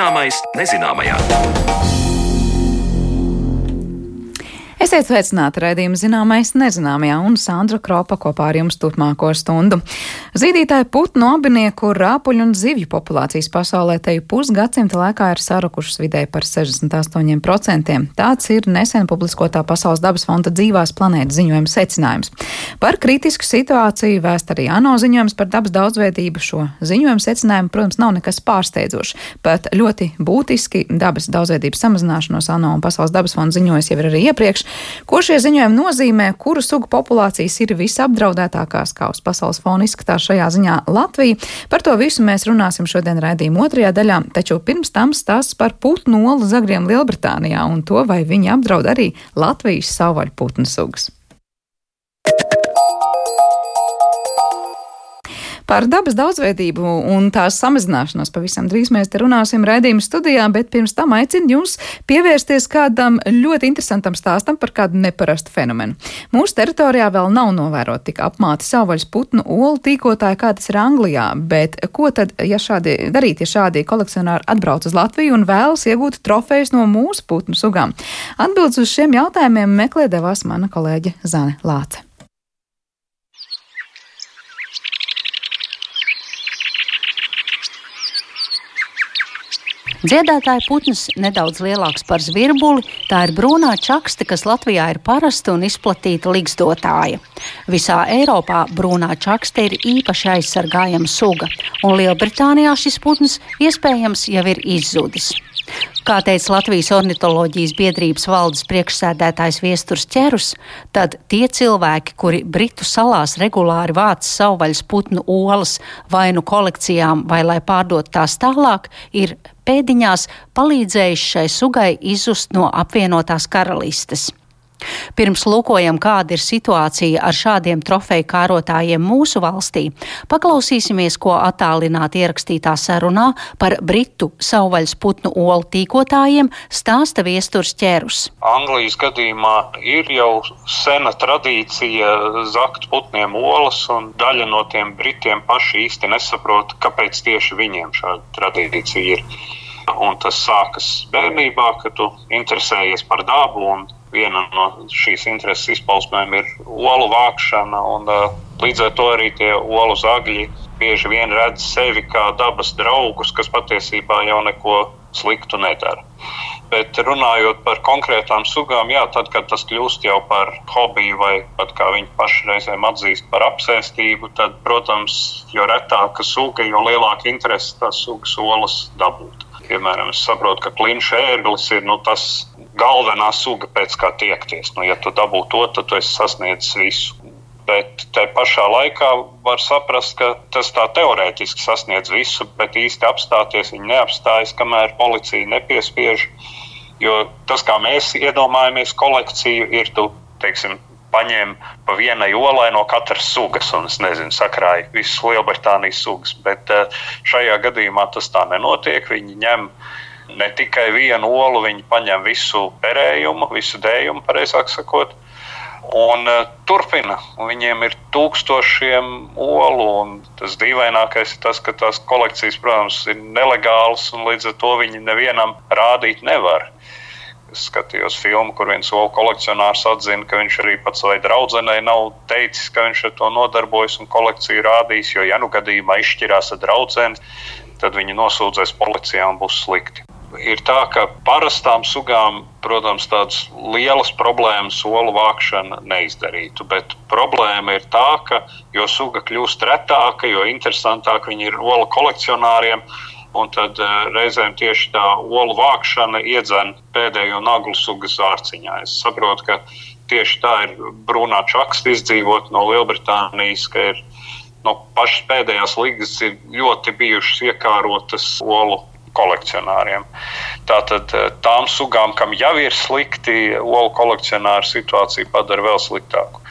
Zināmais nezināmajā. Esiet sveicināti raidījuma zināmais nezināmajā un Sandra Kropa kopā ar jums turpmāko stundu. Zīdītāju putnu, abinieku, rāpuļu un zivju populācijas pasaulē teju pusgadsimta laikā ir sarukušas vidēji par 68%. Tāds ir nesen publiskotā Pasaules dabas fonda dzīvās planētas ziņojuma secinājums. Par kritisku situāciju vēst arī ANO ziņojums par dabas daudzveidību. Šo ziņojumu secinājumu, protams, nav nekas pārsteidzošs. Pat ļoti būtiski dabas daudzveidības samazināšanos ANO un Pasaules dabas fonda ziņojas jau ir arī iepriekš. Ko šie ziņojumi nozīmē, kuru sugu populācijas ir visapdraudētākās, kā uz pasaules fona izskatās šajā ziņā Latvija? Par to visu mēs runāsim šodien raidījuma otrajā daļā, taču pirms tam stāsts par putnu olu zagriem Lielbritānijā un to, vai viņi apdraud arī Latvijas savvaļu putnu sugas. Par dabas daudzveidību un tās samazināšanos pavisam drīz mēs te runāsim raidījuma studijā, bet pirms tam aicinu jūs pievērsties kādam ļoti interesantam stāstam par kādu neparastu fenomenu. Mūsu teritorijā vēl nav novērot tik apmāti savvaļas putnu olu tīkotāji, kā tas ir Anglijā, bet ko tad, ja šādi darīt, ja šādi kolekcionāri atbrauc uz Latviju un vēlas iegūt trofejas no mūsu putnu sugām? Atbildes uz šiem jautājumiem meklē devās mana kolēģe Zane Lāce. Dziedātāja putns nedaudz lielāks par zvirbuli, tā ir brūnā čakste, kas Latvijā ir parasta un izplatīta ligzdotāja. Visā Eiropā brūnā čakste ir īpaši aizsargājama suga, un Lielbritānijā šis putns iespējams jau ir izzudis. Kā teica Latvijas ornitoloģijas biedrības valdes priekšsēdētājs Viesturs Čerus, tad tie cilvēki, kuri Britu salās regulāri vāc savvaļas putnu olas vai nu kolekcijām, vai lai pārdot tās tālāk, ir pēdiņās palīdzējuši šai sugai izzust no apvienotās karalistes. Pirms lūkojam, kāda ir situācija ar šādiem trofeju kārotājiem mūsu valstī, paklausīsimies, ko attālināti ierakstītā sarunā par britu savvaļas putnu olu tīkotājiem stāsta viesturs ķērus. Anglijas gadījumā ir jau sena tradīcija zakt putniem olas, un daļa no tiem britiem paši īsti nesaprot, kāpēc tieši viņiem šāda tradīcija ir. Un tas sākas bērnībā, kad tu interesējies par dabu. Viena no šīs intereses izpausmēm ir olu vākšana, un uh, līdz ar to arī tie olu zagļi bieži vien redz sevi kā dabas draugus, kas patiesībā jau neko sliktu nedara. Bet runājot par konkrētām sugām, jā, tad, kad tas kļūst jau par hobiju vai pat kā viņi paši reizēm atzīst par apsēstību, tad, protams, jo retāka suga, jo lielāka interese tās sugas olas dabūt. Piemēram, es saprotu, ka klinša ērglis ir nu, tas galvenā suga, pēc kā tiekties. Nu, ja tu dabū to, tad tu esi sasniedzis visu. Bet te pašā laikā var saprast, ka tas tā teorētiski sasniedz visu, bet īsti apstāties viņi neapstājas, kamēr policija nepiespiež. Jo tas, kā mēs iedomājamies kolekciju, ir tu, teiksim, paņēma pa vienai olai no katras sugas, un es nezinu, sakrāja visas Lielbritānijas sugas. Bet eh, šajā gadījumā tas tā nenotiek. Viņi ņem ne tikai vienu olu, viņi paņem visu perējumu, visu dējumu, pareizāk sakot. Un uh, turpina. Viņiem ir tūkstošiem olu. Tas dīvainākais ir tas, ka tās kolekcijas, protams, ir nelegālas un līdz ar to viņi nevienam rādīt nevar. Es skatījos filmu, kur viens olu kolekcionārs atzina, ka viņš arī pats savai draudzenei nav teicis, ka viņš ar to nodarbojas un kolekciju rādīs. Jo, ja nu gadījumā izšķirās ar draugu, tad viņi nosūdzēs policijā un būs slikti. Ir tā, ka parastām sugām, protams, tādas lielas problēmas olu vākšana neizdarītu. Bet problēma ir tā, ka jo suga kļūst retāka, jo interesantāk viņi ir olu kolekcionāriem Un tad uh, reizēm tieši tā olu vākšana iedzen pēdējo naglu sugas zārciņā. Es saprotu, ka tieši tā ir brūnā čaksta izdzīvot no Lielbritānijas, ka ir no pašas pēdējās līgas ir ļoti bijušas iekārotas olu kolekcionāriem. Tātad eh, tām sugām, kam jau ir slikti, olu kolekcionāru situāciju padara vēl sliktāku.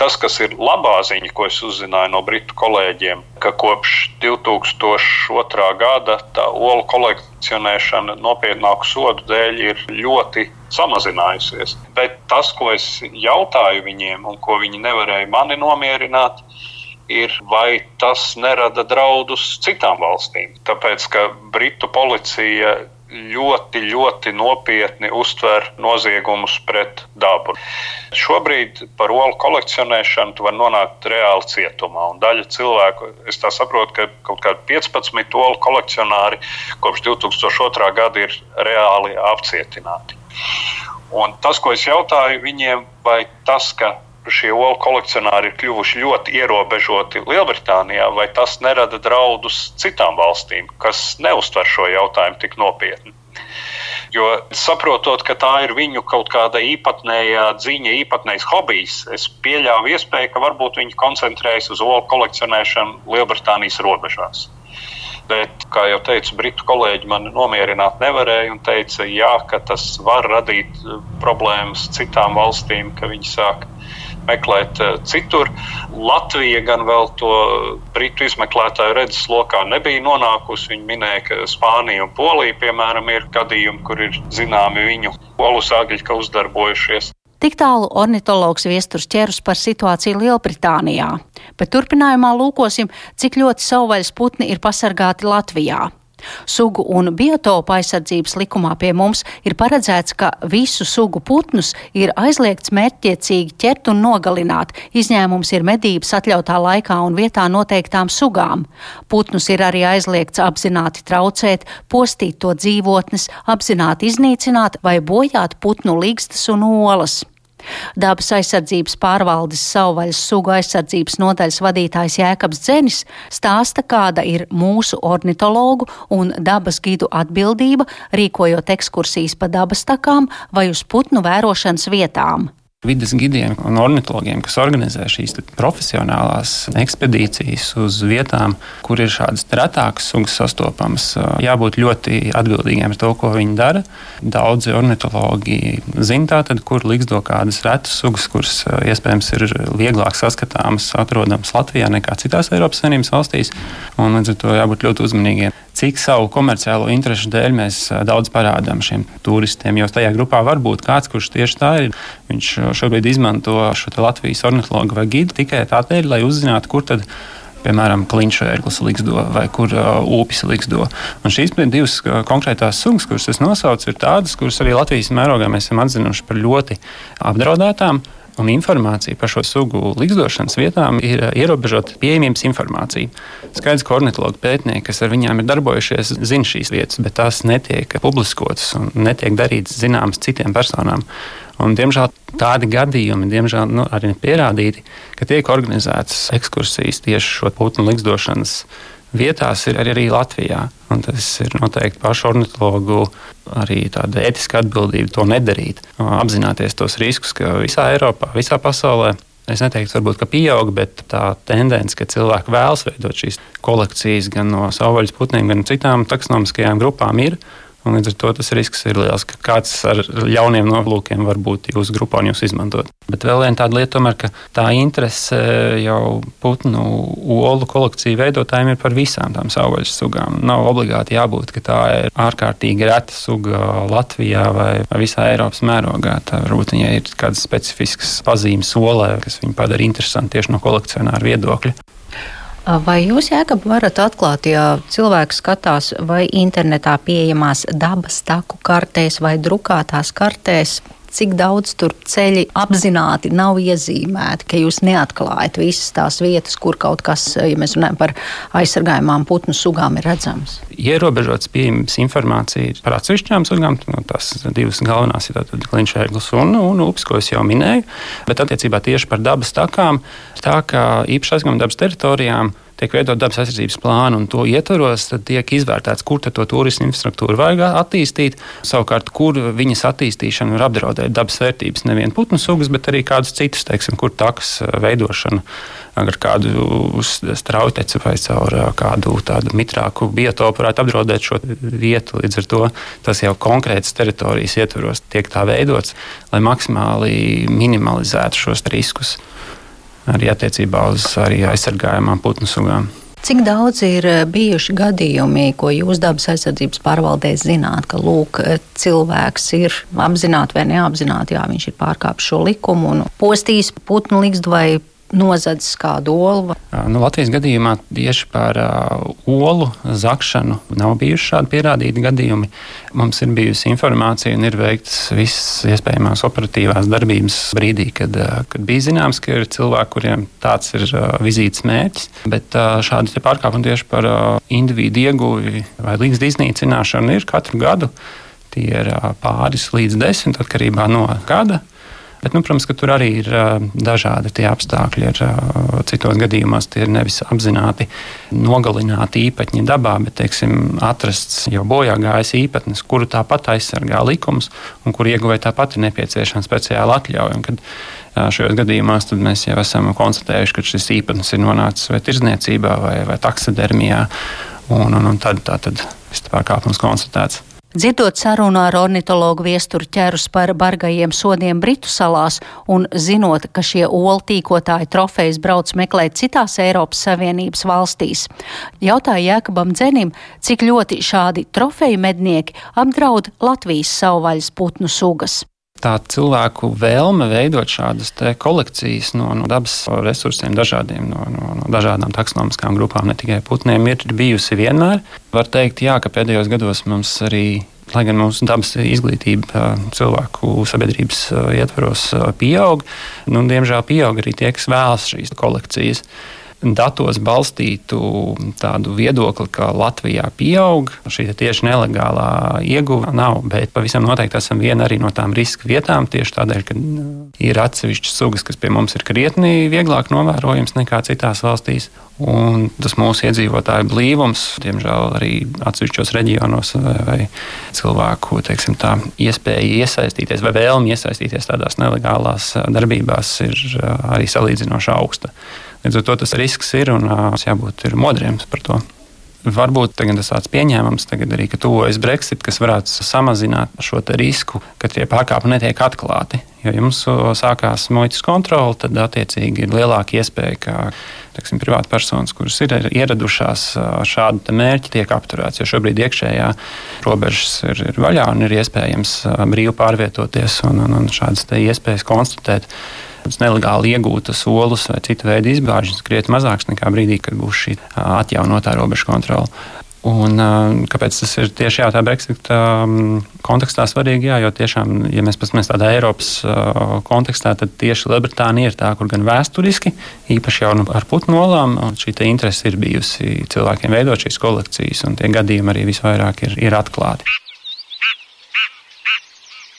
Tas, kas ir labā ziņa, ko es uzzināju no britu kolēģiem, ka kopš 2002. gada tā olu kolekcionēšana nopietnāku sodu dēļ ir ļoti samazinājusies. Bet tas, ko es jautāju viņiem un ko viņi nevarēja mani nomierināt, ir, vai tas nerada draudus citām valstīm. Tāpēc, ka Britu policija ļoti, ļoti nopietni uztver noziegumus pret dabu. Šobrīd par olu kolekcionēšanu var nonākt reāli cietumā. Daļa cilvēku, es saprotu, ka kaut kādi 15 olu kolekcionāri kopš 2002. gada ir reāli apcietināti. Un tas, ko es jautāju viņiem, vai tas, ka šie olu kolekcionāri ir kļuvuši ļoti ierobežoti Lielbritānijā, vai tas nerada draudus citām valstīm, kas neuztver šo jautājumu tik nopietni. Jo saprotot, ka tā ir viņu kaut kāda īpatnēja ziņa, īpatnējs hobijs, es pieļāvu iespēju, ka varbūt viņi koncentrējas uz olu kolekcionēšanu Lielbritānijas robežās. Bet, kā jau teicu, britu kolēģi man nomierināt nevarēja un teica, jā, ka tas var radīt problēmas citām valstīm, ka viņi sāk meklēt eh, citur. Latvija gan vēl to britu izmeklētāju redzes lokā nebija nonākusi. Viņi minēja, ka Spānija un Polija, piemēram, ir gadījumi, kur ir zināmi viņu olu sāģi, ka uzdarbojušies. Tik tālu ornitologs Viesturs ķerus par situāciju Lielbritānijā, bet turpinājumā lūkosim, cik ļoti savvaļas putni ir pasargāti Latvijā. Sugu un biotopu aizsardzības likumā pie mums ir paredzēts, ka visu sugu putnus ir aizliegts mērķtiecīgi ķert un nogalināt. Izņēmums ir medības atļautā laikā un vietā noteiktām sugām. Putnus ir arī aizliegts apzināti traucēt, postīt to dzīvotnes, apzināti iznīcināt vai bojāt putnu līgstas un olas. Dabas aizsardzības pārvaldes savvaļas sugu aizsardzības nodaļas vadītājs Jēkabs Dzenis stāsta, kāda ir mūsu ornitologu un dabas gidu atbildība, rīkojot ekskursijas pa dabas takām vai uz putnu vērošanas vietām vidas gidiem un ornitologiem, kas organizē šīs profesionālās ekspedīcijas uz vietām, kur ir šādas retākas sugas sastopamas, jābūt ļoti atbildīgiem par to, ko viņi dara. Daudzi ornitologi zina, tātad, kur liksdo kādas retas sugas, kuras iespējams ir vieglāk saskatāmas, atrodamas Latvijā nekā citās Eiropas Savienības valstīs. Un līdz ar to jābūt ļoti uzmanīgiem cik savu komerciālo interesu dēļ mēs daudz parādām šiem turistiem. Jo tajā grupā var būt kāds, kurš tieši tā ir. Viņš šobrīd izmanto šo Latvijas ornitologu vai gidu tikai tādēļ, lai uzzinātu, kur tad piemēram, klinšērglis liksdo vai kur uh, upes liksdo. Un šīs divas konkrētās sugas, kuras es nosaucu, ir tādas, kuras arī Latvijas mērogā mēs esam atzinuši par ļoti apdraudētām. Uh, un informācija par šo sugu likstošanas vietām ir ierobežota pieejamības informācija. Skaidrs, ka ornitologi pētnieki, kas ar viņiem ir darbojušies, zina šīs vietas, bet tās netiek publiskotas un netiek darītas zināmas citiem personām. Un, diemžēl tādi gadījumi, diemžēl nu, arī pierādīti, ka tiek organizētas ekskursijas tieši šo putnu likstošanas vietās ir arī, arī Latvijā. Un tas ir noteikti pašu ornitologu arī tāda etiska atbildība to nedarīt, apzināties tos riskus, ka visā Eiropā, visā pasaulē. Es neteiktu, varbūt, ka pieaug, bet tā tendence, ka cilvēki vēlas veidot šīs kolekcijas gan no savvaļas putniem, gan no citām taksonomiskajām grupām, ir. Un līdz ar to tas risks ir liels, ka kāds ar ļauniem nolūkiem var būt jūsu grupā un jūs izmantot. Bet vēl viena tāda lieta, tomēr, ka tā interese jau putnu olu kolekciju veidotājiem ir par visām tām savvaļas sugām. Nav obligāti jābūt, ka tā ir ārkārtīgi reta suga Latvijā vai, visā Eiropas mērogā. Tā varbūt viņai ir kādas specifiskas pazīmes olē, kas viņu padara interesantu tieši no kolekcionāra viedokļa. Vai jūs, Jēkab, varat atklāt, ja cilvēks skatās vai internetā pieejamās dabas taku kartēs vai drukātās kartēs, cik daudz tur ceļi apzināti nav iezīmēti, ka jūs neatklājat visas tās vietas, kur kaut kas, ja mēs runājam par aizsargājumām putnu sugām, ir redzams? Ierobežots pieejams informācija par atsevišķām sugām, no tās divas galvenās ir klinšēglis un, un upes, ko es jau minēju, bet attiecībā tieši par dabas takām, tā kā īpaši aizgājuma dabas teritorijām tiek veidot dabas aizsardzības plānu, un to ietvaros tiek izvērtēts, kur to turismu infrastruktūru vajag attīstīt. Savukārt, kur viņas attīstīšana var apdraudēt dabas vērtības, nevien putnu sugas, bet arī kādus citus, teiksim, kur takas eh, veidošana ar kādu strauteci vai caur eh, kādu tādu mitrāku biotopu varētu apdraudēt šo vietu. Līdz ar to tas jau konkrētas teritorijas ietvaros tiek tā veidots, lai maksimāli minimalizētu šos riskus arī attiecībā uz arī aizsargājumām putnu sugām. Cik daudz ir eh, bijuši gadījumi, ko jūs dabas aizsardzības pārvaldē zināt, ka lūk, eh, cilvēks ir apzināti vai neapzināti, jā, viņš ir pārkāpis šo likumu un postījis putnu likstu vai nozadzis kādu olu? Nu, Latvijas gadījumā tieši par uh, olu zakšanu nav bijuši šādi pierādīti gadījumi. Mums ir bijusi informācija un ir veikts visas iespējamās operatīvās darbības brīdī, kad, uh, kad bija zināms, ka ir cilvēki, kuriem tāds ir uh, vizītes mērķis. Bet uh, šādi pārkāpumi tieši par uh, individu ieguvi vai līdz iznīcināšanu ir katru gadu. Tie ir uh, pāris līdz desmit atkarībā no gada. Bet, nu, protams, ka tur arī ir dažādi tie apstākļi. Ir, citos gadījumos tie ir nevis apzināti nogalināti īpatņi dabā, bet teiksim, atrasts jau bojā gājis īpatnis, kuru tāpat aizsargā likums un kur ieguvēja tāpat ir nepieciešama speciāla atļauja. Un, kad, Šajos gadījumos mēs jau esam konstatējuši, ka šis īpatnis ir nonācis vai tirzniecībā, vai, vai taksodermijā, un, un, un tad, tā, tad šis pārkāpums konstatēts. Dzirdot sarunu ar ornitologu viesturu ķerus par bargajiem sodiem Britu salās un zinot, ka šie olu tīkotāji trofejas brauc meklēt citās Eiropas Savienības valstīs, jautāja Jēkabam Dzenim, cik ļoti šādi trofeju mednieki apdraud Latvijas savvaļas putnu sugas tā cilvēku vēlme veidot šādas kolekcijas no, no dabas resursiem, dažādiem, no, no, no dažādām taksonomiskām grupām, ne tikai putniem, ir bijusi vienmēr. Var teikt, jā, ka pēdējos gados mums arī. Lai gan mūsu dabas izglītība cilvēku sabiedrības ietvaros pieaug, nu, diemžēl pieaug arī tie, kas vēlas šīs kolekcijas datos balstītu tādu viedokli, ka Latvijā pieaug šī tieši nelegālā ieguva nav, bet pavisam noteikti esam viena arī no tām riska vietām, tieši tādēļ, ka ir atsevišķas sugas, kas pie mums ir krietni vieglāk novērojams nekā citās valstīs. Un tas mūsu iedzīvotāju blīvums, diemžēl arī atsevišķos reģionos, vai, vai cilvēku teiksim, tā, iespēja iesaistīties vai vēlme iesaistīties tādās nelegālās darbībās, ir arī salīdzinoši augsta. Līdz ar to tas risks ir un mums jābūt modriem par to. Varbūt tas tāds pieņēmums, tagad arī, ka tuvojas Brexit, kas varētu samazināt šo risku, ka tie pārkāpumi netiek atklāti. Jo, ja mums sākās muitas kontrole, tad attiecīgi ir lielāka iespēja, ka teiksim, privātpersonas, kuras ir ieradušās ar šādu mērķi, tiek apturētas. Jo šobrīd iekšējā robežas ir, ir vaļā un ir iespējams brīvi pārvietoties un, un, un šādas iespējas konstatēt nelegāli iegūtas olas vai cita veida izbāžņas krietni mazāks nekā brīdī, kad būs šī atjaunotā robežu kontrole. Un, kāpēc tas ir tieši jā, tā Brexit kontekstā svarīgi? Jā, jo tiešām, ja mēs paskatāmies tādā Eiropas kontekstā, tad tieši Lielbritānija ir tā, kur gan vēsturiski, īpaši jau nu ar putnu olām, šī interese ir bijusi cilvēkiem veidot šīs kolekcijas, un tie gadījumi arī visvairāk ir, ir atklāti.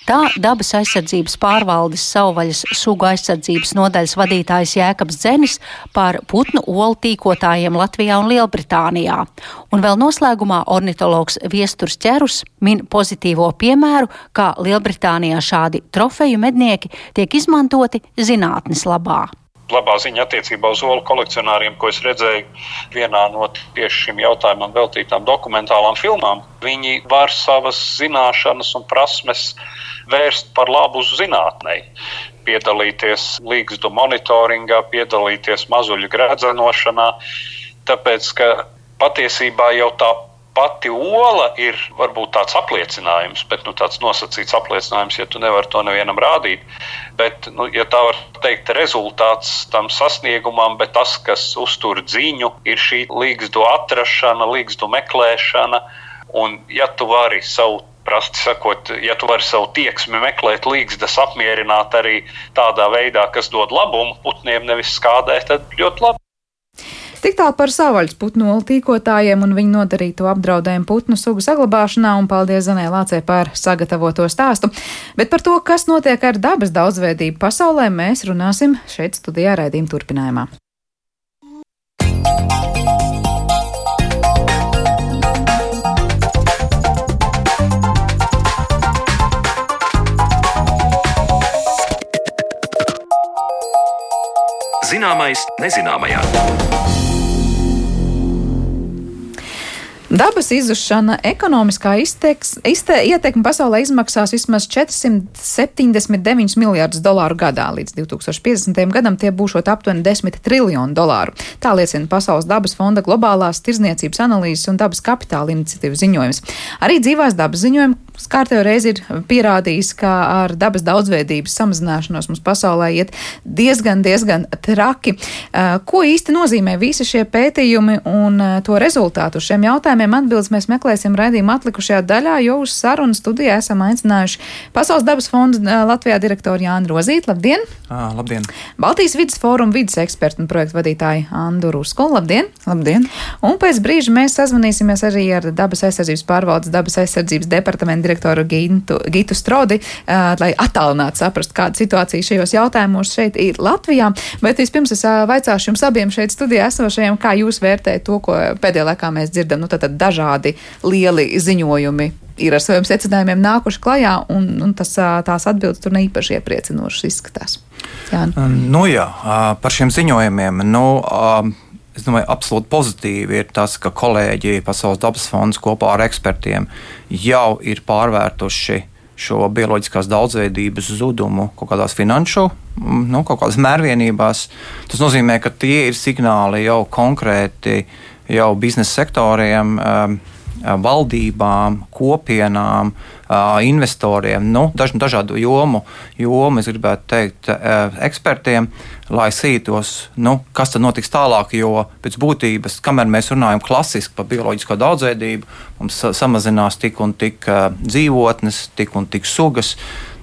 Tā dabas aizsardzības pārvaldes savvaļas sugu aizsardzības nodaļas vadītājs Jēkabs Dzenis par putnu olu tīkotājiem Latvijā un Lielbritānijā. Un vēl noslēgumā ornitologs Viesturs Ķerus min pozitīvo piemēru, kā Lielbritānijā šādi trofeju mednieki tiek izmantoti zinātnes labā labā ziņa attiecībā uz olu kolekcionāriem, ko es redzēju vienā no tieši šim jautājumam veltītām dokumentālām filmām. Viņi var savas zināšanas un prasmes vērst par labu zinātnei. Piedalīties līgstu monitoringā, piedalīties mazuļu gredzenošanā, tāpēc ka patiesībā jau tā pati ola ir varbūt tāds apliecinājums, bet nu, tāds nosacīts apliecinājums, ja tu nevari to nevienam rādīt. Bet, nu, ja tā var teikt, rezultāts tam sasniegumam, bet tas, kas uztur dziņu, ir šī līgstu atrašana, līgstu meklēšana. Un, ja tu vari savu prasti sakot, ja tu vari savu tieksmi meklēt līgstas, apmierināt arī tādā veidā, kas dod labumu putniem, nevis skādē, tad ļoti labi. Tik tālu par savvaļas putnu tīkotājiem un viņu nodarīto apdraudējumu putnu sugu saglabāšanā, un paldies Zanē Lācē par sagatavoto stāstu. Bet par to, kas notiek ar dabas daudzveidību pasaulē, mēs runāsim šeit studijā raidījuma turpinājumā. Zināmais nezināmajā. Dabas izzušana ekonomiskā izteiks, izte, ietekme pasaulē izmaksās vismaz 479 miljārdus dolāru gadā. Līdz 2050. gadam tie būšot aptuveni 10 triljoni dolāru. Tā liecina Pasaules dabas fonda globālās tirzniecības analīzes un dabas kapitāla iniciatīvas ziņojums. Arī dzīvās dabas ziņojumi kārtējo reizi ir pierādījis, ka ar dabas daudzveidības samazināšanos mums pasaulē iet diezgan, diezgan traki. Ko īsti nozīmē visi šie pētījumi un to rezultātu šiem jautājumiem? Atbildes mēs meklēsim raidījuma atlikušajā daļā, jo uz sarunu studijā esam aicinājuši Pasaules dabas fonda Latvijā direktoru Jānu Rozīti. Labdien! À, labdien! Baltijas vidas fóruma vidas ekspertu un projektu vadītāju Andu Ruskolu. Labdien! Labdien! Un pēc brīža mēs sazvanīsimies arī ar dabas aizsardzības pārvaldes dabas aizsardzības departamentu direktoru Gintu, Gitu Strodi, uh, lai attālinātu saprast, kāda situācija šajos jautājumos šeit ir Latvijā. Bet vispirms es uh, vaicāšu jums abiem šeit studijā esošajiem, kā jūs vērtējat to, ko pēdējā laikā mēs dzirdam, nu tad dažādi lieli ziņojumi ir ar saviem secinājumiem nākuši klajā, un, un tas, tās atbildes tur neīpaši iepriecinošas izskatās. Jā. Nu jā, par šiem ziņojumiem. Nu, Es domāju, absolūti pozitīvi ir tas, ka kolēģi Pasaules dabas fonds kopā ar ekspertiem jau ir pārvērtuši šo bioloģiskās daudzveidības zudumu kaut kādās finanšu, nu, kaut kādās mērvienībās. Tas nozīmē, ka tie ir signāli jau konkrēti jau biznesa sektoriem. Um, valdībām, kopienām, investoriem, nu, daž, dažādu jomu, jomu, es gribētu teikt, ekspertiem, lai sītos, nu, kas tad notiks tālāk. Jo pēc būtības, kamēr mēs runājam klasiski par bioloģisko daudzveidību, mums samazinās tik un tik dzīvotnes, tik un tik sugas,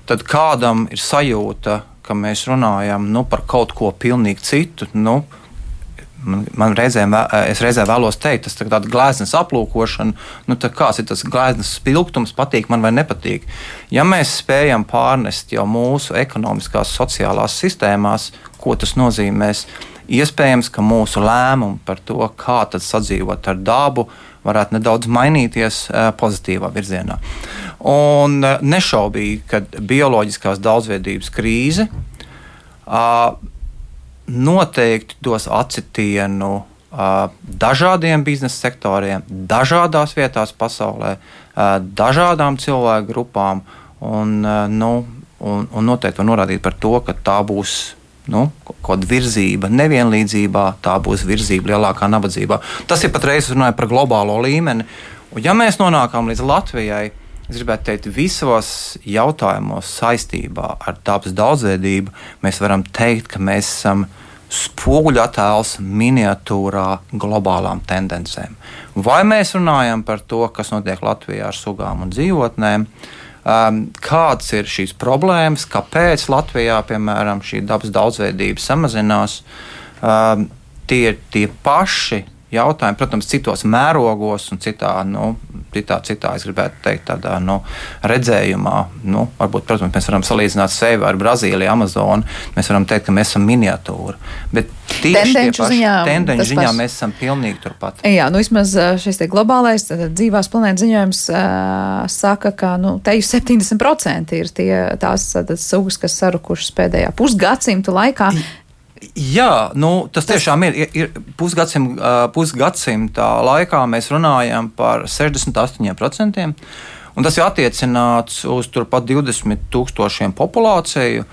tad kādam ir sajūta, ka mēs runājam nu, par kaut ko pilnīgi citu. Nu, Man, man reizēm, es reizē vēlos teikt, tas ir tāds gleznas aplūkošana, nu, tā kāds ir tas gleznas spilgtums, patīk man vai nepatīk. Ja mēs spējam pārnest jau mūsu ekonomiskās, sociālās sistēmās, ko tas nozīmēs, iespējams, ka mūsu lēmumi par to, kā sadzīvot ar dabu, varētu nedaudz mainīties pozitīvā virzienā. Un nešaubīgi, ka bioloģiskās daudzveidības krīze noteikti dos acitienu dažādiem biznesa sektoriem, dažādās vietās pasaulē, dažādām cilvēku grupām. Un, nu, un, un noteikti var norādīt par to, ka tā būs nu, kaut kāda virzība nevienlīdzībā, tā būs virzība lielākā nabadzībā. Tas ir patreiz runājot par globālo līmeni. Un ja mēs nonākam līdz Latvijai, Es gribētu teikt, visos jautājumos saistībā ar dabas daudzveidību mēs varam teikt, ka mēs esam spoguļattēls miniatūrā globālām tendencēm. Vai mēs runājam par to, kas notiek Latvijā ar sugām un dzīvotnēm, um, kādas ir šīs problēmas, kāpēc Latvijā, piemēram, šī dabas daudzveidība samazinās. Um, tie ir tie paši jautājumi, protams, citos mērogos un citā, nu, citā, citā es gribētu teikt, tādā nu, redzējumā. Nu, varbūt, protams, mēs varam salīdzināt sevi ar Brazīliju, Amazonu. Mēs varam teikt, ka mēs esam miniatūra. Bet tendenci ziņā, tendenci ziņā mēs esam pilnīgi turpat. Jā, nu vismaz šis globālais dzīvās planētas ziņojums uh, saka, ka nu, te jau 70% ir tie, tās sugas, kas sarukušas pēdējā pusgadsimta laikā. Jā, nu, tas tiešām ir. ir pusgadsimt, pusgadsimta laikā mēs runājam par 68%. Un tas ir attiecināts uz turpat 20 tūkstošiem populāciju.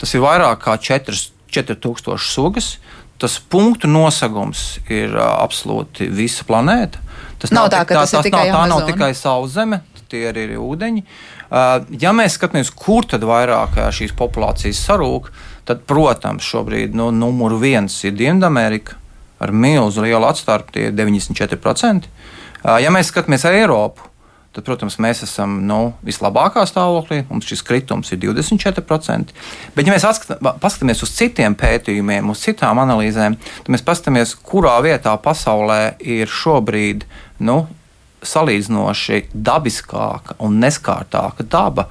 Tas ir vairāk kā 4000 sugas. Tas punktu nosagums ir absolūti visa planēta. Tas nav, nav tā, ka tā, tas ir tikai tā nav tikai Sauszeme, tie ir arī ūdeņi. Ja mēs skatāmies, kur tad vairāk šīs populācijas sarūk, tad protams, šobrīd nu, numur viens ir Dienvidamerika ar milzu lielu atstarpi, tie ir 94%. Ja mēs skatāmies Eiropu, tad, protams, mēs esam nu, vislabākā stāvoklī. Mums šis kritums ir 24%. Bet, ja mēs paskatāmies uz citiem pētījumiem, uz citām analīzēm, tad mēs paskatāmies, kurā vietā pasaulē ir šobrīd nu, salīdzinoši dabiskāka un neskārtāka daba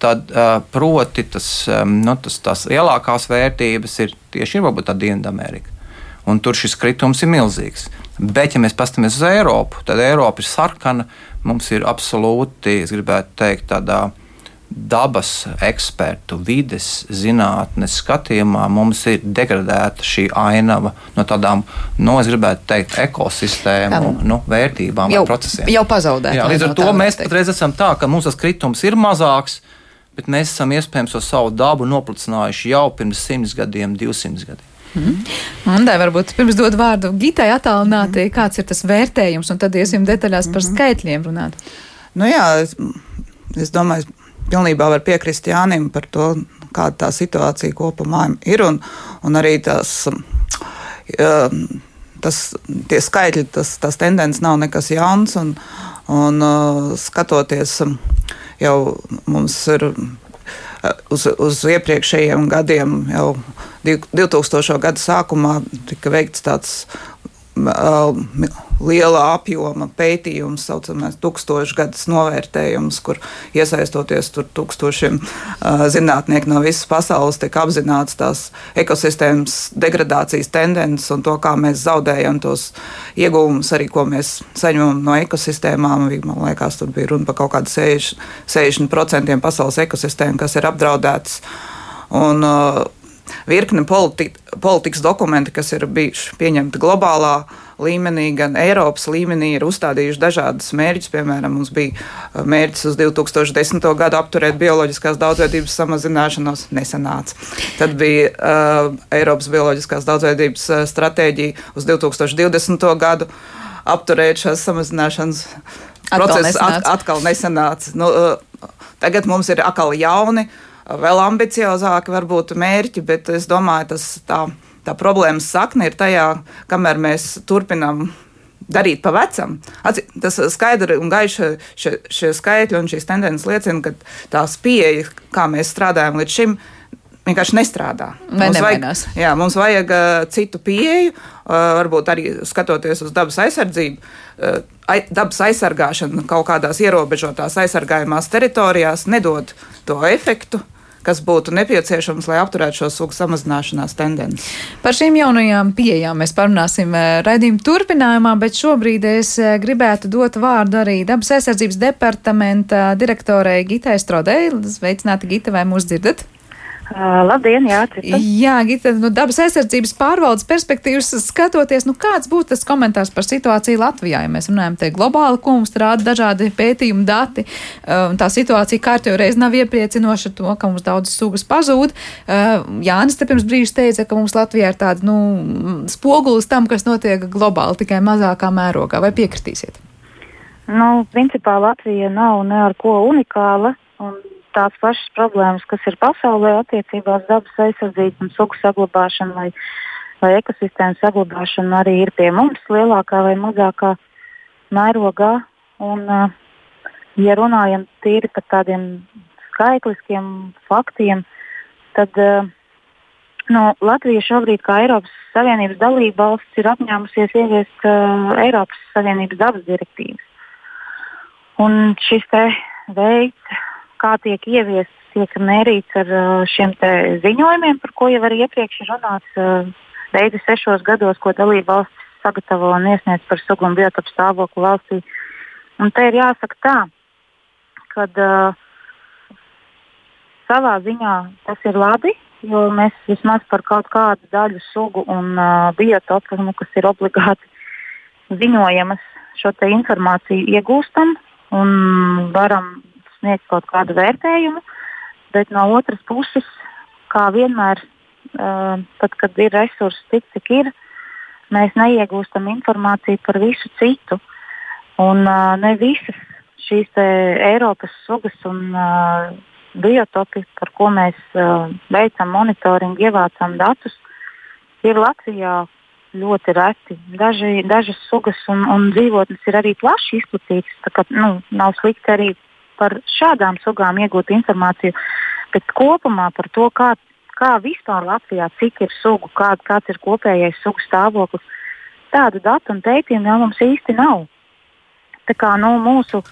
tad uh, proti tas, um, nu, tas, tās lielākās vērtības ir tieši ir tā Dienvidamerika. Un tur šis kritums ir milzīgs. Bet, ja mēs paskatāmies uz Eiropu, tad Eiropa ir sarkana. Mums ir absolūti, es gribētu teikt, tādā dabas ekspertu, vides zinātnes skatījumā mums ir degradēta šī ainava no tādām, nu, es gribētu teikt, ekosistēmu nu, vērtībām jau, procesiem. Jau pazaudēta. Līdz ar to mēs patreiz esam tā, ka tas kritums ir mazāks, bet mēs esam iespējams uz savu dabu noplicinājuši jau pirms 100 gadiem, 200 gadiem. Mm. Andai, varbūt pirms dod vārdu Gitai attālināti, mm. kāds ir tas vērtējums, un tad iesim detaļās par mm. skaitļiem runāt. Nu jā, es, es domāju, pilnībā var piekrist Jānim par to, kāda tā situācija kopumā ir. Un, un arī tās, um, tas, tie skaitļi, tas, tas tendences nav nekas jauns. Un, un uh, skatoties, um, jau mums ir uh, uz, uz iepriekšējiem gadiem, jau 2000. gada sākumā tika veikts tāds liela apjoma pētījums, saucamais tūkstošgadus novērtējums, kur iesaistoties tur tūkstošiem uh, zinātnieku no visas pasaules, tiek apzināts tās ekosistēmas degradācijas tendences un to, kā mēs zaudējam tos iegūmus, arī ko mēs saņemam no ekosistēmām. Man liekas, tur bija runa par kaut kādu 60%, 60 pasaules ekosistēmu, kas ir apdraudētas. Un, uh, virkne politi politikas dokumenti, kas ir bijuši pieņemti globālā līmenī, gan Eiropas līmenī, ir uzstādījuši dažādas mērķus. Piemēram, mums bija uh, mērķis uz 2010. gadu apturēt bioloģiskās daudzveidības samazināšanos, nesanāca. Tad bija uh, Eiropas bioloģiskās daudzveidības uh, stratēģija uz 2020. gadu apturēt šās samazināšanas procesus. At, atkal nesanāca. Nu, uh, tagad mums ir atkal jauni. Uh, vēl ambiciozāki varbūt mērķi, bet es domāju, tas tā, tā problēmas sakne ir tajā, kamēr mēs turpinām darīt pa vecam. Tas skaidri un gaiši šie, šie skaitļi un šīs tendences liecina, ka tās pieeja, kā mēs strādājam līdz šim, vienkārši nestrādā. Vai mums nevainās. vajag, jā, mums vajag uh, citu pieeju, uh, varbūt arī skatoties uz dabas aizsardzību. Uh, ai, dabas aizsargāšana kaut kādās ierobežotās aizsargājumās teritorijās nedod to efektu. Uh, kas būtu nepieciešams, lai apturētu šo sugu samazināšanās tendenci. Par šīm jaunajām pieejām mēs parunāsim eh, raidījuma turpinājumā, bet šobrīd es eh, gribētu dot vārdu arī dabas aizsardzības departamenta direktorei Gitai Strodei. Sveicināti, Gita, vai mūs dzirdat? Uh, labdien, jā, cita. Jā, Gita, no dabas aizsardzības pārvaldes perspektīvas skatoties, nu kāds būtu tas komentārs par situāciju Latvijā, ja mēs runājam te globāli, ko mums rāda dažādi pētījumi dati, uh, tā situācija kārtējo reizi nav iepriecinoša to, ka mums daudzas sugas pazūd. Uh, Jānis te pirms brīža teica, ka mums Latvijā ir tāda, nu, spogulis tam, kas notiek globāli, tikai mazākā mērogā, vai piekritīsiet? Nu, principā Latvija nav ne ar ko unikāla, un tās pašas problēmas, kas ir pasaulē attiecībā uz dabas aizsardzību un sugu saglabāšanu vai, vai ekosistēmu saglabāšanu, arī ir pie mums lielākā vai mazākā mērogā. Un, ja runājam tīri par tādiem skaitliskiem faktiem, tad no, Latvija šobrīd, kā Eiropas Savienības dalība valsts, ir apņēmusies ieviest uh, Eiropas Savienības dabas direktīvas. Un šis veids, kā tiek ieviests, tiek mērīts ar šiem ziņojumiem, par ko jau arī iepriekš ir runāts. Reizes sešos gados, ko dalība valsts sagatavo un iesniedz par sugu un biotopu stāvokli valstī. Un te ir jāsaka tā, ka uh, savā ziņā tas ir labi, jo mēs vismaz par kaut kādu daļu sugu un uh, biotopu, nu, kas ir obligāti ziņojamas, šo informāciju iegūstam un varam sniegt kaut kādu vērtējumu, bet no otras puses, kā vienmēr, uh, tad, kad ir resursi tik, cik ir, mēs neiegūstam informāciju par visu citu. Un uh, ne visas šīs Eiropas sugas un uh, biotopi, par ko mēs veicam monitoringu, ievācam datus, ir Latvijā ļoti reti. Daži, dažas sugas un, un dzīvotnes ir arī plaši izplatītas. Tā kā, nu, nav slikti arī par šādām sugām iegūt informāciju, bet kopumā par to, kā, kā vispār Latvijā, cik ir sugu, kā, kāds ir kopējais sugu stāvoklis, tādu datu un pētījumu jau mums īsti nav. Tā kā nu, mūsu,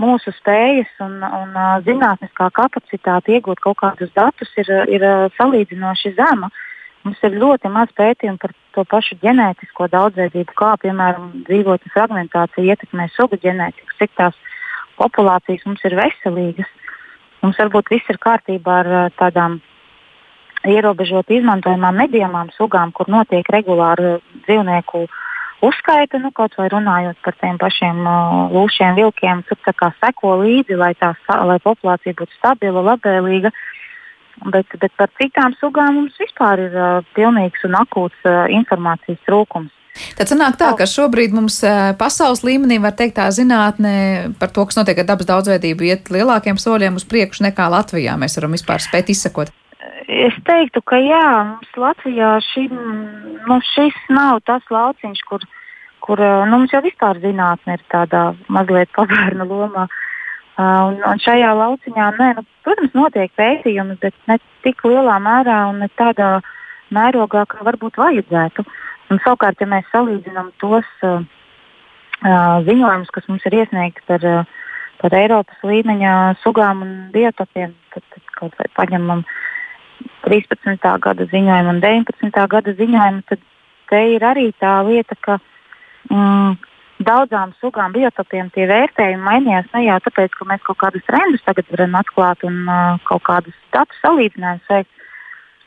mūsu spējas un, un zinātniskā kapacitāte iegūt kaut kādus datus ir, ir salīdzinoši zema. Mums ir ļoti maz pētījumu par to pašu ģenētisko daudzveidību, kā piemēram dzīvotņu fragmentācija ietekmē sugu ģenētiku, cik tās populācijas mums ir veselīgas. mums varbūt viss ir kārtībā ar uh, tādām ierobežot izmantojamām medījumām sugām, kur notiek regulāra dzīvnieku uzskaita, nu, kaut vai runājot par tiem pašiem uh, lūšiem, vilkiem, tur tā seko līdzi, lai, tā, lai populācija būtu stabila, labvēlīga. Bet, bet par citām sugām mums vispār ir uh, pilnīgs un akūts uh, informācijas trūkums. Tad sanāk tā, ka šobrīd mums pasaules līmenī var teikt tā zinātne par to, kas notiek ar dabas daudzveidību, iet lielākiem soļiem uz priekšu nekā Latvijā. Mēs varam vispār spēt izsekot. Es teiktu, ka jā, mums Latvijā šim, nu, šis nav tas lauciņš, kur, kur nu, mums jau vispār zinātne ir tādā mazliet pabērna lomā. Uh, un, un šajā lauciņā, nē, nu, protams, notiek pētījumi, bet ne tik lielā mērā un ne tādā mērogā, kā varbūt vajadzētu. Uh, Un, savukārt, ja mēs salīdzinām tos uh, uh, ziņojumus, kas mums ir iesniegti par, uh, par Eiropas līmeņa sugām un biotopiem, tad, tad kaut vai paņemam 13. gada ziņojumu un 19. gada ziņojumu, tad te ir arī tā lieta, ka mm, daudzām sugām biotopiem tie vērtējumi mainījās ne jau tāpēc, ka mēs kaut kādus trendus tagad varam atklāt un uh, kaut kādus datus salīdzinājumus veikt,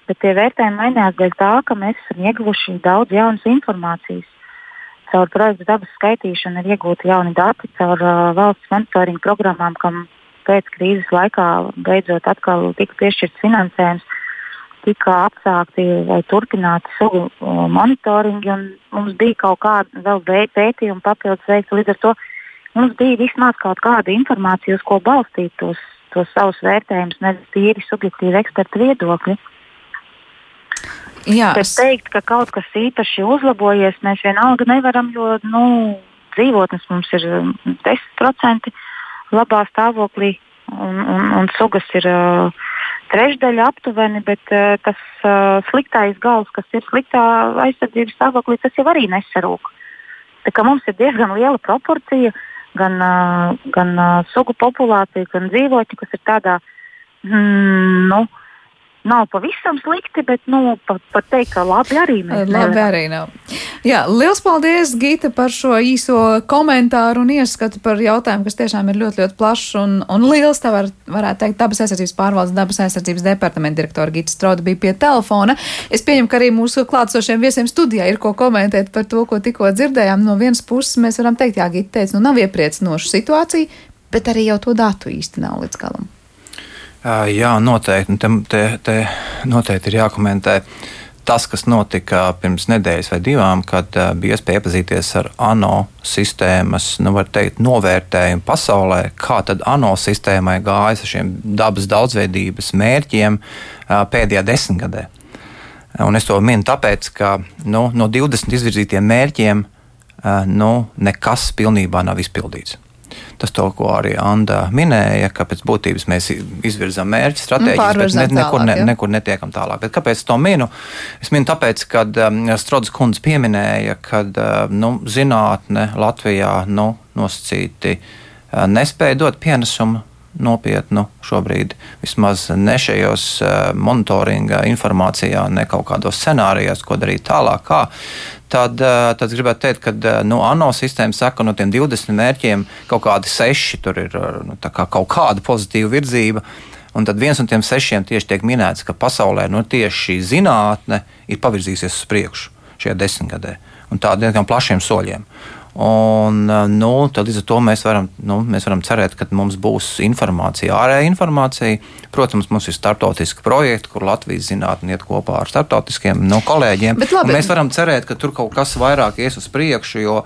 bet tie vērtējumi mainījās dēļ tā, ka mēs esam ieguvuši daudz jaunas informācijas. Caur projektu dabas skaitīšanu ir iegūti jauni dati, caur uh, valsts monitoringa programmām, kam pēc krīzes laikā beidzot atkal tika piešķirts finansējums, tika apsākti vai turpināti sugu uh, monitoringi, mums bija kaut kāda vēl pētījuma papildus veikta. Līdz ar to mums bija vismaz kaut kāda informācija, uz ko balstīt tos, tos savus vērtējumus, nevis tīri subjektīvi ekspertu viedokļi. Jā, Bet teikt, ka kaut kas īpaši uzlabojies, mēs vienalga nevaram, jo nu, dzīvotnes mums ir 10% um, labā stāvoklī, un, un, un sugas ir uh, trešdaļa aptuveni, bet uh, tas uh, sliktais gals, kas ir sliktā aizsardzības stāvoklī, tas jau arī nesarūk. Mums ir diezgan liela proporcija gan, uh, gan uh, sugu populācija, gan dzīvotņu, kas ir tādā mm, nu, nav pavisam slikti, bet nu, pat, pat teikt, ka labi arī mēs. Labi arī nav. Jā, liels paldies, Gita, par šo īso komentāru un ieskatu par jautājumu, kas tiešām ir ļoti, ļoti plašs un, un liels. Tā var, varētu teikt, dabas aizsardzības pārvaldes, dabas aizsardzības departamenta direktora Gita Strauda bija pie telefona. Es pieņemu, ka arī mūsu klātsošiem viesiem studijā ir ko komentēt par to, ko tikko dzirdējām. No vienas puses mēs varam teikt, jā, Gita teica, nu nav iepriecinoša situācija, bet arī jau to datu īsti nav līdz galam. Jā, noteikti. Te, te, te noteikti ir jākomentē tas, kas notika pirms nedēļas vai divām, kad bija iespēja iepazīties ar ANO sistēmas, nu, teikt, novērtējumu pasaulē, kā tad ANO sistēmai gājas ar šiem dabas daudzveidības mērķiem pēdējā desmitgadē. Un es to minu tāpēc, ka nu, no 20 izvirzītiem mērķiem nu, nekas pilnībā nav izpildīts. Tas, to, ko arī Anna minēja, ka pēc būtības mēs izvirzām mērķi, stratēģijas, nu, bet ne, nekur, ne, nekur netiekam tālāk. Bet kāpēc to minu? Es minu tāpēc, ka um, Strodas kundze pieminēja, ka uh, nu, zinātne Latvijā nu, nosacīti uh, nespēja dot pienesumu nopietnu šobrīd, vismaz ne šajos uh, monitoringa informācijā, ne kaut kādos scenārijos, ko darīt tālāk. Kā tad, eh, tad gribētu teikt, ka eh, nu, ANO sistēma saka, no tiem 20 mērķiem kaut kādi seši tur ir eh, nu, kā kaut kāda pozitīva virzība. Un tad viens no tiem sešiem tieši tiek minēts, ka pasaulē nu, tieši šī zinātne ir pavirzījusies uz priekšu šajā desmitgadē. Un tā diezgan plašiem soļiem. Un, nu, tad līdz ar to mēs varam, nu, mēs varam cerēt, ka mums būs informācija, ārēja informācija. Protams, mums ir startautiski projekti, kur Latvijas zinātnē iet kopā ar startautiskiem nu, kolēģiem. Mēs varam cerēt, ka tur kaut kas vairāk ies uz priekšu, jo,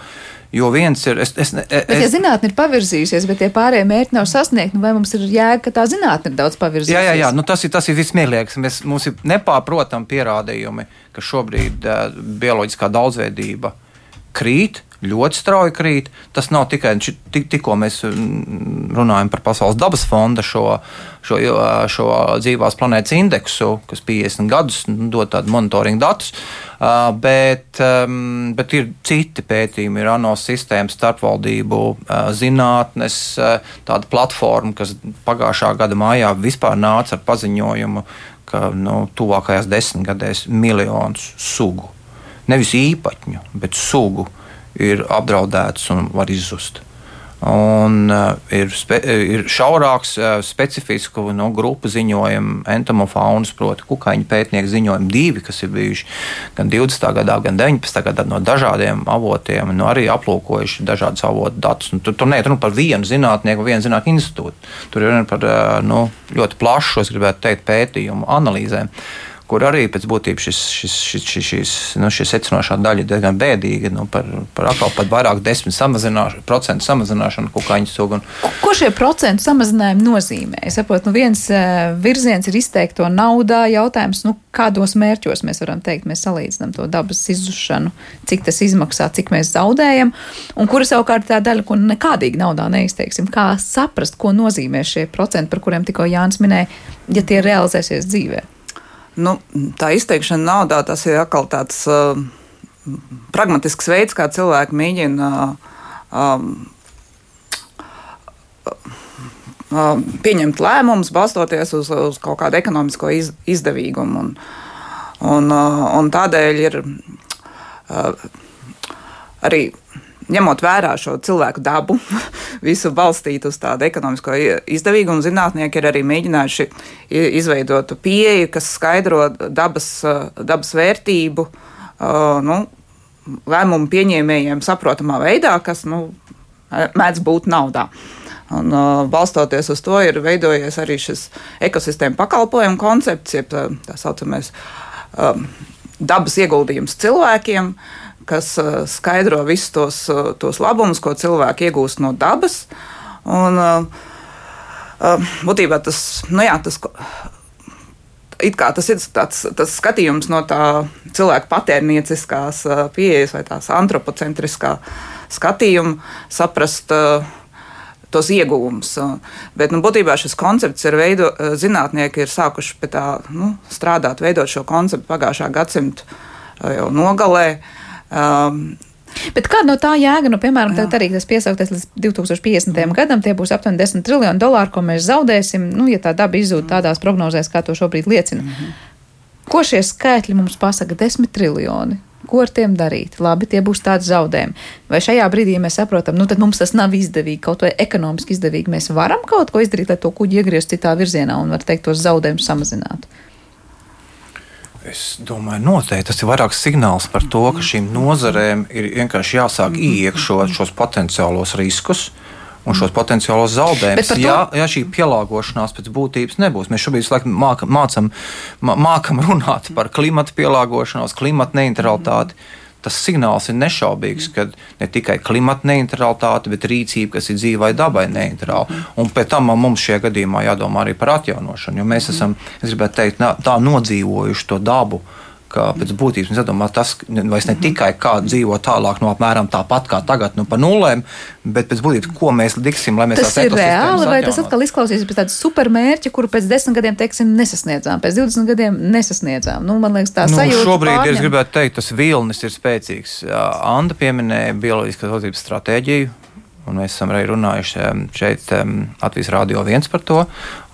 Jo viens ir. Es, es, es, bet, ja zinātnē ir pavirzījusies, bet tie pārējie mērķi nav sasniegti, nu vai mums ir jēga, ka tā zinātne ir daudz pavirzījusies? Jā, jā, jā. Nu, tas ir, tas ir vismieglīgākais. Mēs, mums ir nepārprotami pierādījumi, ka šobrīd uh, bioloģiskā daudzveidība krīt ļoti strauji krīt. Tas nav tikai tik, tikko mēs mm, runājam par Pasaules dabas fonda šo, šo, šo dzīvās planētas indeksu, kas 50 gadus dod tādu monitoringu datus. Bet, bet ir citi pētījumi, ir ANO sistēmas, starpvaldību zinātnes, tāda platforma, kas pagājušā gada mājā vispār nāca ar paziņojumu, ka nu, tuvākajās desmitgadēs miljonus sugu, nevis īpaņu, bet sugu ir apdraudētas un var izzust. Un, uh, ir, spe, ir šaurāks, uh, specifisku nu, grupu ziņojumu, entomofaunas, proti, kukaiņu pētnieku ziņojumu, divi, kas ir bijuši gan 20. gadā, gan 19. gadā no dažādiem avotiem, nu, arī aplūkojuši dažādus avotu datus. Nu, tur tur neiet runa par vienu zinātnieku, vienu zinātnieku institūtu. Tur ir runa par uh, nu, ļoti plašu, es gribētu teikt, pētījumu analīzēm kur arī pēc būtības šis, šis, šis, šis, šis, nu, šis secinošā daļa ir diezgan bēdīga. Nu, par, par atkal pat vairāk desmit samazināšanu, procentu samazināšanu kukaiņu sugu. Un... Ko šie procentu samazinājumi nozīmē? Es saprotu, nu viens uh, virziens ir izteikto naudā jautājums, nu, kādos mērķos mēs varam teikt, mēs salīdzinām to dabas izzušanu, cik tas izmaksā, cik mēs zaudējam, un kura savukārt tā daļa, ko nekādīgi naudā neizteiksim. Kā saprast, ko nozīmē šie procenti, par kuriem tikko Jānis minēja, ja tie realizēsies dzīvēm? Nu, tā izteikšana naudā tas ir atkal tāds uh, pragmatisks veids, kā cilvēki mēģina uh, uh, pieņemt lēmumus, balstoties uz, uz kaut kādu ekonomisko iz, izdevīgumu. Un, un, uh, un tādēļ ir uh, arī ņemot vērā šo cilvēku dabu, visu balstīt uz tādu ekonomisko izdevīgumu, zinātnieki ir arī mēģinājuši izveidot pieeju, kas skaidro dabas, dabas vērtību nu, lēmumu pieņēmējiem saprotamā veidā, kas nu, mēdz būt naudā. Un, uh, balstoties uz to, ir veidojies arī šis ekosistēma pakalpojumu koncepts, jeb tā, tā saucamais uh, dabas ieguldījums cilvēkiem. Uh, kas uh, skaidro visus tos, uh, tos labumus, ko cilvēki iegūst no dabas. Un, uh, būtībā tas, nu jā, tas, tas ir tāds, tas skatījums no tā cilvēka patērnieciskās pieejas vai tās antropocentriskā skatījuma, saprast tos ieguvumus. Bet nu, būtībā šis koncepts ir veido, zinātnieki ir sākuši pie tā nu, strādāt, veidot šo konceptu pagājušā gadsimta jau nogalē. Uh, Um, Bet kāda no tā jēga, nu, piemēram, tagad arī tas piesaukties līdz 2050. Jā. gadam, tie būs aptuveni 10 triljoni dolāru, ko mēs zaudēsim, nu, ja tā daba izzūd tādās prognozēs, kā to šobrīd liecina. Mm -hmm. Ko šie skaitļi mums pasaka? 10 triljoni. Ko ar tiem darīt? Labi, tie būs tādi zaudējumi. Vai šajā brīdī, ja mēs saprotam, nu, tad mums tas nav izdevīgi, kaut vai ekonomiski izdevīgi, mēs varam kaut ko izdarīt, lai to kuģi iegrieztu citā virzienā un, var teikt, tos zaudējumus samazinātu? Es domāju, noteikti tas ir vairāk signāls par to, ka šīm nozarēm ir vienkārši jāsāk iekšot šos potenciālos riskus. Un šos potenciālos zaudējumus, to... ja, ja šī pielāgošanās pēc būtības nebūs. Mēs šobrīd mākam, mācam, mākam runāt par klimata pielāgošanos, klimata neutralitāti. Mm tas signāls ir nešaubīgs, ka ne tikai klimata neutralitāte, bet rīcība, kas ir dzīvai dabai neitrāla. Un pēc tam mums šajā gadījumā jādomā arī par atjaunošanu, jo mēs esam, es gribētu teikt, tā nodzīvojuši to dabu ka pēc būtības domājam, tas vairs ne tikai kā dzīvo tālāk, no apmēram tāpat kā tagad, nu, pa nulēm, bet pēc būtības, ko mēs liksim, lai mēs tas ir reāli, vai tas atkal izklausīsies pēc tāda supermērķa, kuru pēc desmit gadiem, teiksim, nesasniedzām, pēc 20 gadiem nesasniedzām. Nu, man liekas, tā nu, sajūta. Šobrīd, pārņem. es gribētu teikt, tas vilnis ir spēcīgs. Anda pieminēja bioloģiskās daudzības stratēģiju, Un mēs esam arī runājuši šeit, Latvijas Rādio 1 par to.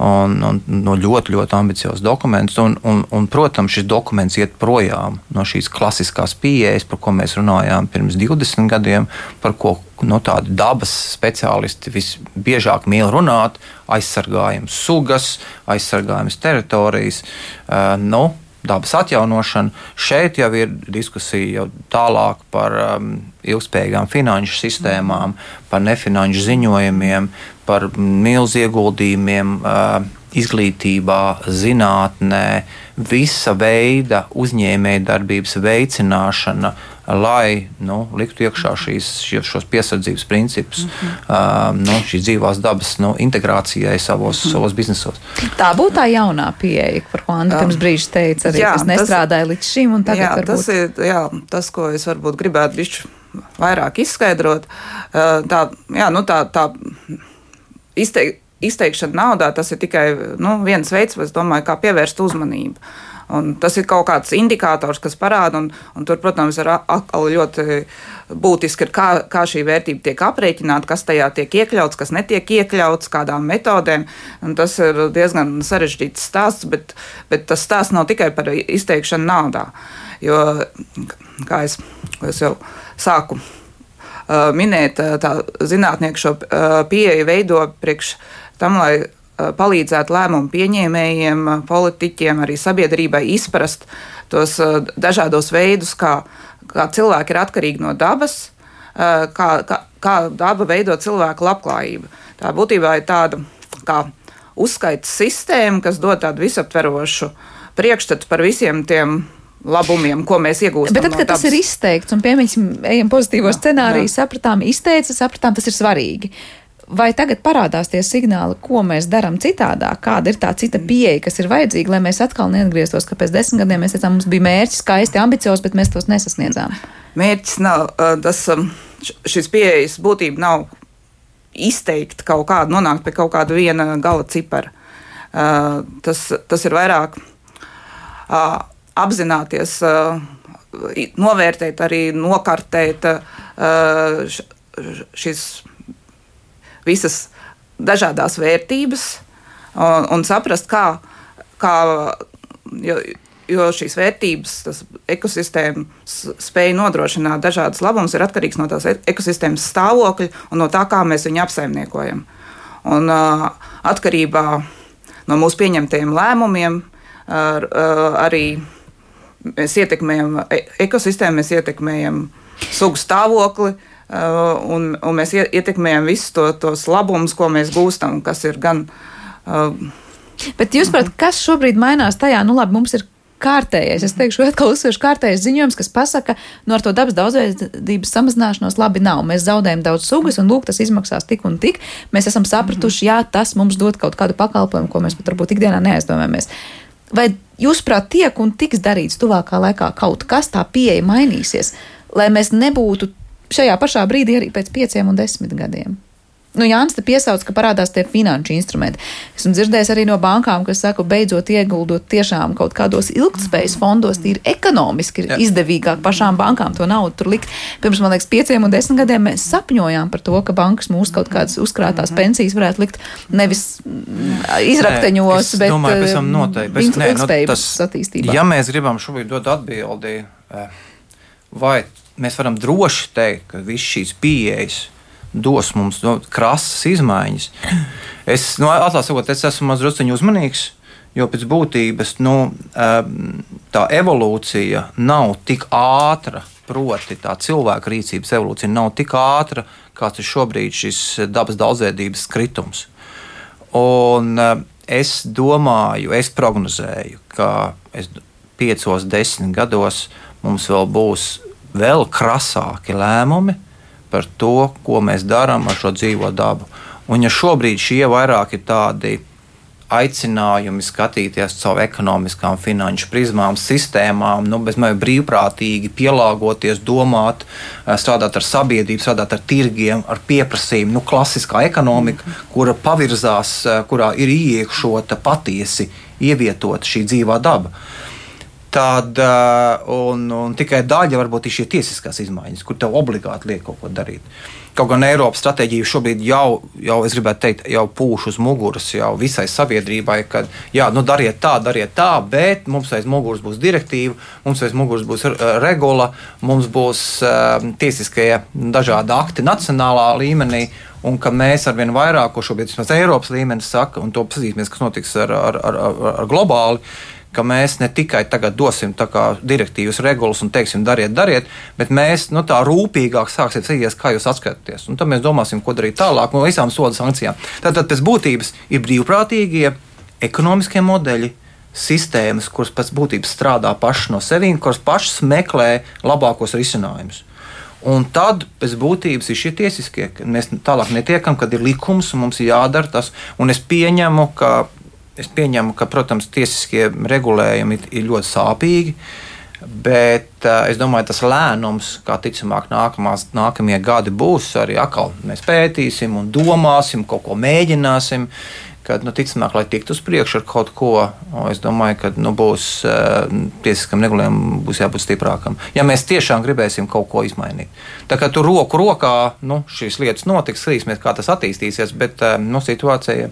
Un, un, no ļoti, ļoti ambiciozs dokuments. Un, un, un, protams, šis dokuments iet projām no šīs klasiskās pieejas, par ko mēs runājām pirms 20 gadiem, par ko nu, tādi dabas speciālisti visbiežāk mīl runāt. Aizsargājums sugas, aizsargājums teritorijas. Uh, nu, dabas atjaunošanu. Šeit jau ir diskusija jau tālāk par um, ilgspējīgām finanšu sistēmām, par nefinanšu ziņojumiem, par milzu ieguldījumiem uh, izglītībā, zinātnē, visa veida uzņēmējdarbības veicināšana lai nu, liktu iekšā šīs, šos piesardzības principus, mm -hmm. uh, nu, šīs dzīvās dabas nu, integrācijai savos, mm -hmm. savos biznesos. Tā būtu tā jaunā pieeja, par ko Anna pirms brīža teica, arī jā, kas nestrādāja tas, līdz šim. Jā, varbūt... tas ir jā, tas, ko es varbūt gribētu bišķi vairāk izskaidrot. Uh, tā, jā, nu, tā, tā izteik, izteikšana naudā tas ir tikai nu, viens veids, domāju, kā pievērst uzmanību. Un tas ir kaut kāds indikators, kas parāda, un, un tur, protams, ir atkal ļoti būtiski, kā, kā šī vērtība tiek aprēķināta, kas tajā tiek iekļauts, kas netiek iekļauts, kādām metodēm. Un tas ir diezgan sarežģīts stāsts, bet, bet tas stāsts nav tikai par izteikšanu naudā. Jo, kā es, es jau sāku minēt, tā zinātnieki šo pieeju veido priekš tam, lai palīdzētu lēmumu pieņēmējiem, politiķiem, arī sabiedrībai izprast tos dažādos veidus, kā, kā cilvēki ir atkarīgi no dabas, kā, kā, kā daba veido cilvēku labklājību. Tā būtībā ir tāda kā uzskaitas sistēma, kas dod tādu visaptverošu priekšstatu par visiem tiem labumiem, ko mēs iegūstam. Bet tad, no kad dabas. tas ir izteikts, un piemēram, ejam pozitīvo scenāriju, sapratām, izteica, sapratām, tas ir svarīgi. Vai tagad parādās tie signāli, ko mēs darām citādāk, kāda ir tā cita pieeja, kas ir vajadzīga, lai mēs atkal neatgrieztos, ka pēc desmit gadiem mēs teicām, mums bija mērķis, skaisti, ambiciozs, bet mēs tos nesasniedzām? Mērķis nav tas, šis pieejas būtība nav izteikt kaut kādu, nonākt pie kaut kāda viena gala cipara. Tas, tas ir vairāk apzināties, novērtēt, arī nokartēt ā, š- š- šīs visas dažādas vērtības un, un saprast, kā, kā jo, jo šīs vērtības, tas ekosistēmas spēja nodrošināt dažādas labumus, ir atkarīgs no tās e- ekosistēmas stāvokļa un no tā, kā mēs viņu apsaimniekojam. Un, uh, atkarībā no mūsu pieņemtajiem lēmumiem ar, uh, arī mēs ietekmējam e- ekosistēmu, mēs ietekmējam sugu stāvokli. Uh, un, un mēs ie- ietekmējam visus to, tos labumus, ko mēs gūstam, kas ir gan uh, Bet jūs saprotat, kas šobrīd mainās tajā, nu labi, mums ir kārtējais, es teikšu, atkal uzsveršu kārtējais ziņojums, kas pasaka, no ar to dabas daudzveidības samazināšanos labi nav. Mēs zaudējam daudz sugas, un lūk, tas izmaksās tik un tik. Mēs esam sapratuši, jā, tas mums dod kaut kādu pakalpojumu, ko mēs pat varbūt ikdienā neaizdomājamies. Vai jūs, prāt, tiek un tiks darīts tuvākā laikā kaut kas tā pieeja mainīsies, lai mēs nebūtu šajā pašā brīdī arī pēc pieciem un desmit gadiem? Nu, Jānis te piesauc, ka parādās tie finanšu instrumenti. Esmu dzirdējis arī no bankām, kas saka, beidzot ieguldot tiešām kaut kādos ilgspējas fondos, tīri ekonomiski ir Jā. izdevīgāk pašām bankām to naudu tur likt. Pirms, man liekas, pieciem un desmit gadiem mēs sapņojām par to, ka bankas mūsu kaut kādas uzkrātās pensijas varētu likt nevis mm, izrakteņos, Nē, bet domāju, pavisam um, noteikti. Bet, ilg- nē, nu, attīstībā. Ja mēs gribam šobrīd dot atbildi, eh, vai mēs varam droši teikt, ka visas šīs pieejas dos mums no, krasas izmaiņas, es, nu, atklāti sakot, es esmu mazliet uzmanīgs. Jo pēc būtības nu, tā evolūcija nav tik ātra, proti, tā cilvēka rīcības evolūcija nav tik ātra, kāds ir šobrīd šis dabas daudzveidības kritums. Un es domāju, es prognozēju, ka es piecos, desmit gados mums vēl būs vēl krasāki lēmumi par to, ko mēs darām ar šo dzīvo dabu. Un ja šobrīd šie vairāk ir tādi aicinājumi skatīties caur ekonomiskām, finanšu prizmām, sistēmām, nu, bezmēr brīvprātīgi pielāgoties, domāt, eh, strādāt ar sabiedrību, strādāt ar tirgiem, ar pieprasījumu. Nu, klasiskā ekonomika, kura pavirzās, eh, kurā ir iekšota patiesi ievietota šī dzīvā daba. Tad uh, un, un tikai daļa varbūt ir šie tiesiskās izmaiņas, kur tev obligāti liek kaut ko darīt. Kaut gan Eiropas stratēģija šobrīd jau, jau es gribētu teikt, jau pūš uz muguras jau visai sabiedrībai, ka, jā, nu dariet tā, dariet tā, bet mums aiz muguras būs direktīva, mums aiz muguras būs uh, regula, mums būs uh, tiesiskie dažādi akti nacionālā līmenī. Un ka mēs ar vien vairāk, ko šobrīd vismaz Eiropas līmenis saka, un to paskatīsimies, kas notiks ar, ar, ar, ar, globāli, ka mēs ne tikai tagad dosim direktīvas regulas un teiksim, dariet, dariet, bet mēs nu, tā rūpīgāk sāksim skatīties, kā jūs atskatāties. Un tad mēs domāsim, ko darīt tālāk no visām soda sankcijām. Tātad pēc būtības ir brīvprātīgie ekonomiskie modeļi. Sistēmas, kuras pēc būtības strādā pašas no sevis, kuras pašas meklē labākos risinājumus. Un tad pēc būtības ir šie tiesiskie, mēs tālāk netiekam, kad ir likums un mums ir jādara tas. Un es pieņemu, ka Es pieņemu, ka, protams, tiesiskie regulējumi ir ļoti sāpīgi, bet uh, es domāju, tas lēnums, kā ticamāk, nākamās, nākamie gadi būs arī atkal. Mēs pētīsim un domāsim, kaut ko mēģināsim. Kad, nu, ticamāk, lai tiktu uz priekšu ar kaut ko, es domāju, ka nu, būs uh, tiesiskam regulējumam būs jābūt stiprākam. Ja mēs tiešām gribēsim kaut ko izmainīt. Kā tur roku rokā nu, šīs lietas notiks, skatīsimies, kā tas attīstīsies, bet uh, nu, situācija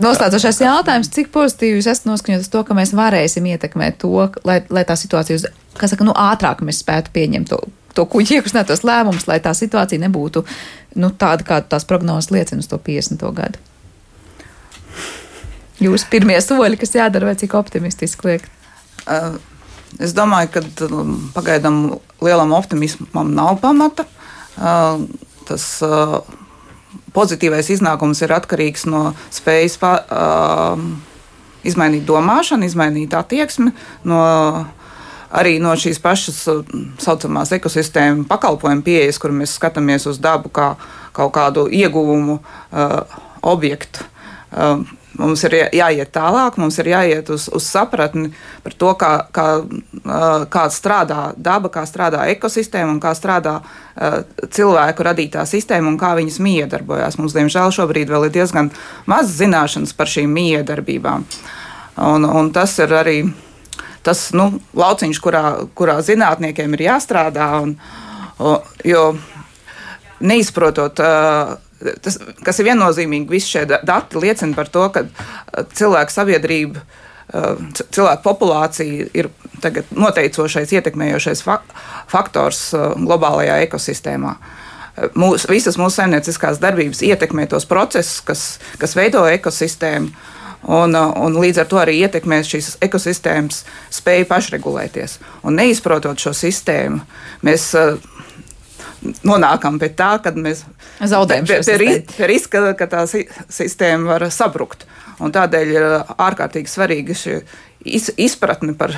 Noslēdzošais jautājums, cik pozitīvi jūs esat noskaņot uz to, ka mēs varēsim ietekmēt to, lai, lai tā situācija, uz, kā saka, nu, ātrāk mēs spētu pieņemt to to kuģi iekustinātos lēmumus, lai tā situācija nebūtu nu, tāda, kā tās prognozes liecina uz to 50. gadu? Jūsu pirmie soļi, kas jādara, vai cik optimistiski liekas? Uh, es domāju, ka um, pagaidām lielam optimismam nav pamata. Uh, tas uh, pozitīvais iznākums ir atkarīgs no spējas pa, uh, izmainīt domāšanu, izmainīt attieksmi. No, arī no šīs pašas tā saucamās ekosistēmas pakalpojumu pieejas, kur mēs skatāmies uz dabu kā kaut kādu ieguvumu uh, objektu. Uh, Mums ir jāiet tālāk, mums ir jāiet uz, uz sapratni par to, kā, kā, kā strādā daba, kā strādā ekosistēma un kā strādā uh, cilvēku radītā sistēma un kā viņas miedarbojās. Mums, diemžēl, šobrīd vēl ir diezgan maz zināšanas par šīm miedarbībām. Un, un tas ir arī tas nu, lauciņš, kurā, kurā zinātniekiem ir jāstrādā. Un, jo neizprotot. Uh, tas, kas ir viennozīmīgi, visi šie dati liecina par to, ka uh, cilvēku sabiedrība, uh, cilvēku populācija ir noteicošais, ietekmējošais faktors uh, globālajā ekosistēmā. Mūs, visas mūsu saimnieciskās darbības ietekmē tos procesus, kas, kas veido ekosistēmu. Un, un līdz ar to arī ietekmēs šīs ekosistēmas spēju pašregulēties. Un neizprotot šo sistēmu, mēs nonākam pie tā, ka mēs zaudējam pie, pie riska, ka tā sistēma var sabrukt. Un tādēļ ir ārkārtīgi svarīgi šī izpratne par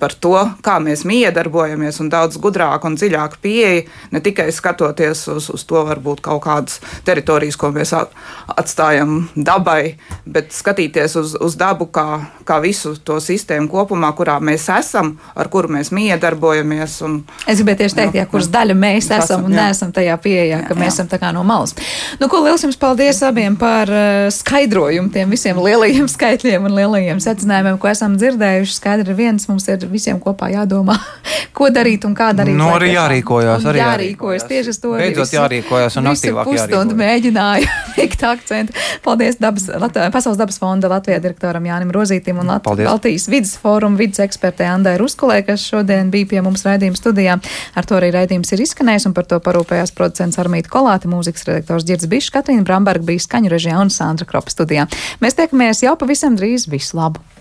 par to, kā mēs miedarbojamies, un daudz gudrāk un dziļāk pieeja, ne tikai skatoties uz, uz to, varbūt kaut kādas teritorijas, ko mēs atstājam dabai, bet skatīties uz, uz dabu kā, kā visu to sistēmu kopumā, kurā mēs esam, ar kuru mēs miedarbojamies. Un, es gribēju tieši teikt, jā, kuras daļa mēs esam, esam un jā. neesam tajā pieejā, ka jā, mēs esam tā kā no malas. Nu, ko liels jums paldies abiem par uh, skaidrojumu tiem visiem lielajiem skaitļiem un lielajiem secinājumiem, ko esam dzirdējuši. Skaidri viens mums ir visiem kopā jādomā, ko darīt un kā darīt. Nu, arī jārīkojas. Arī jārīkojas tieši uz to. Beidzot jārīkojas un aktīvāk jārīkojas. mēģināju likt akcentu. Paldies dabas, Pasaules dabas fonda Latvijā direktoram Jānim Rozītim un Lat Baltijas vidas fóruma vidas ekspertē Andai Ruskulē, kas šodien bija pie mums raidījuma studijā. Ar to arī raidījums ir izskanējis un par to parūpējās producents Armīta Kolāte, mūzikas redaktors Girds Bišs, Katrīna Bramberga bija skaņu režijā un Sandra Kropa studijā. Mēs tiekamies jau pavisam drīz. Visu labu!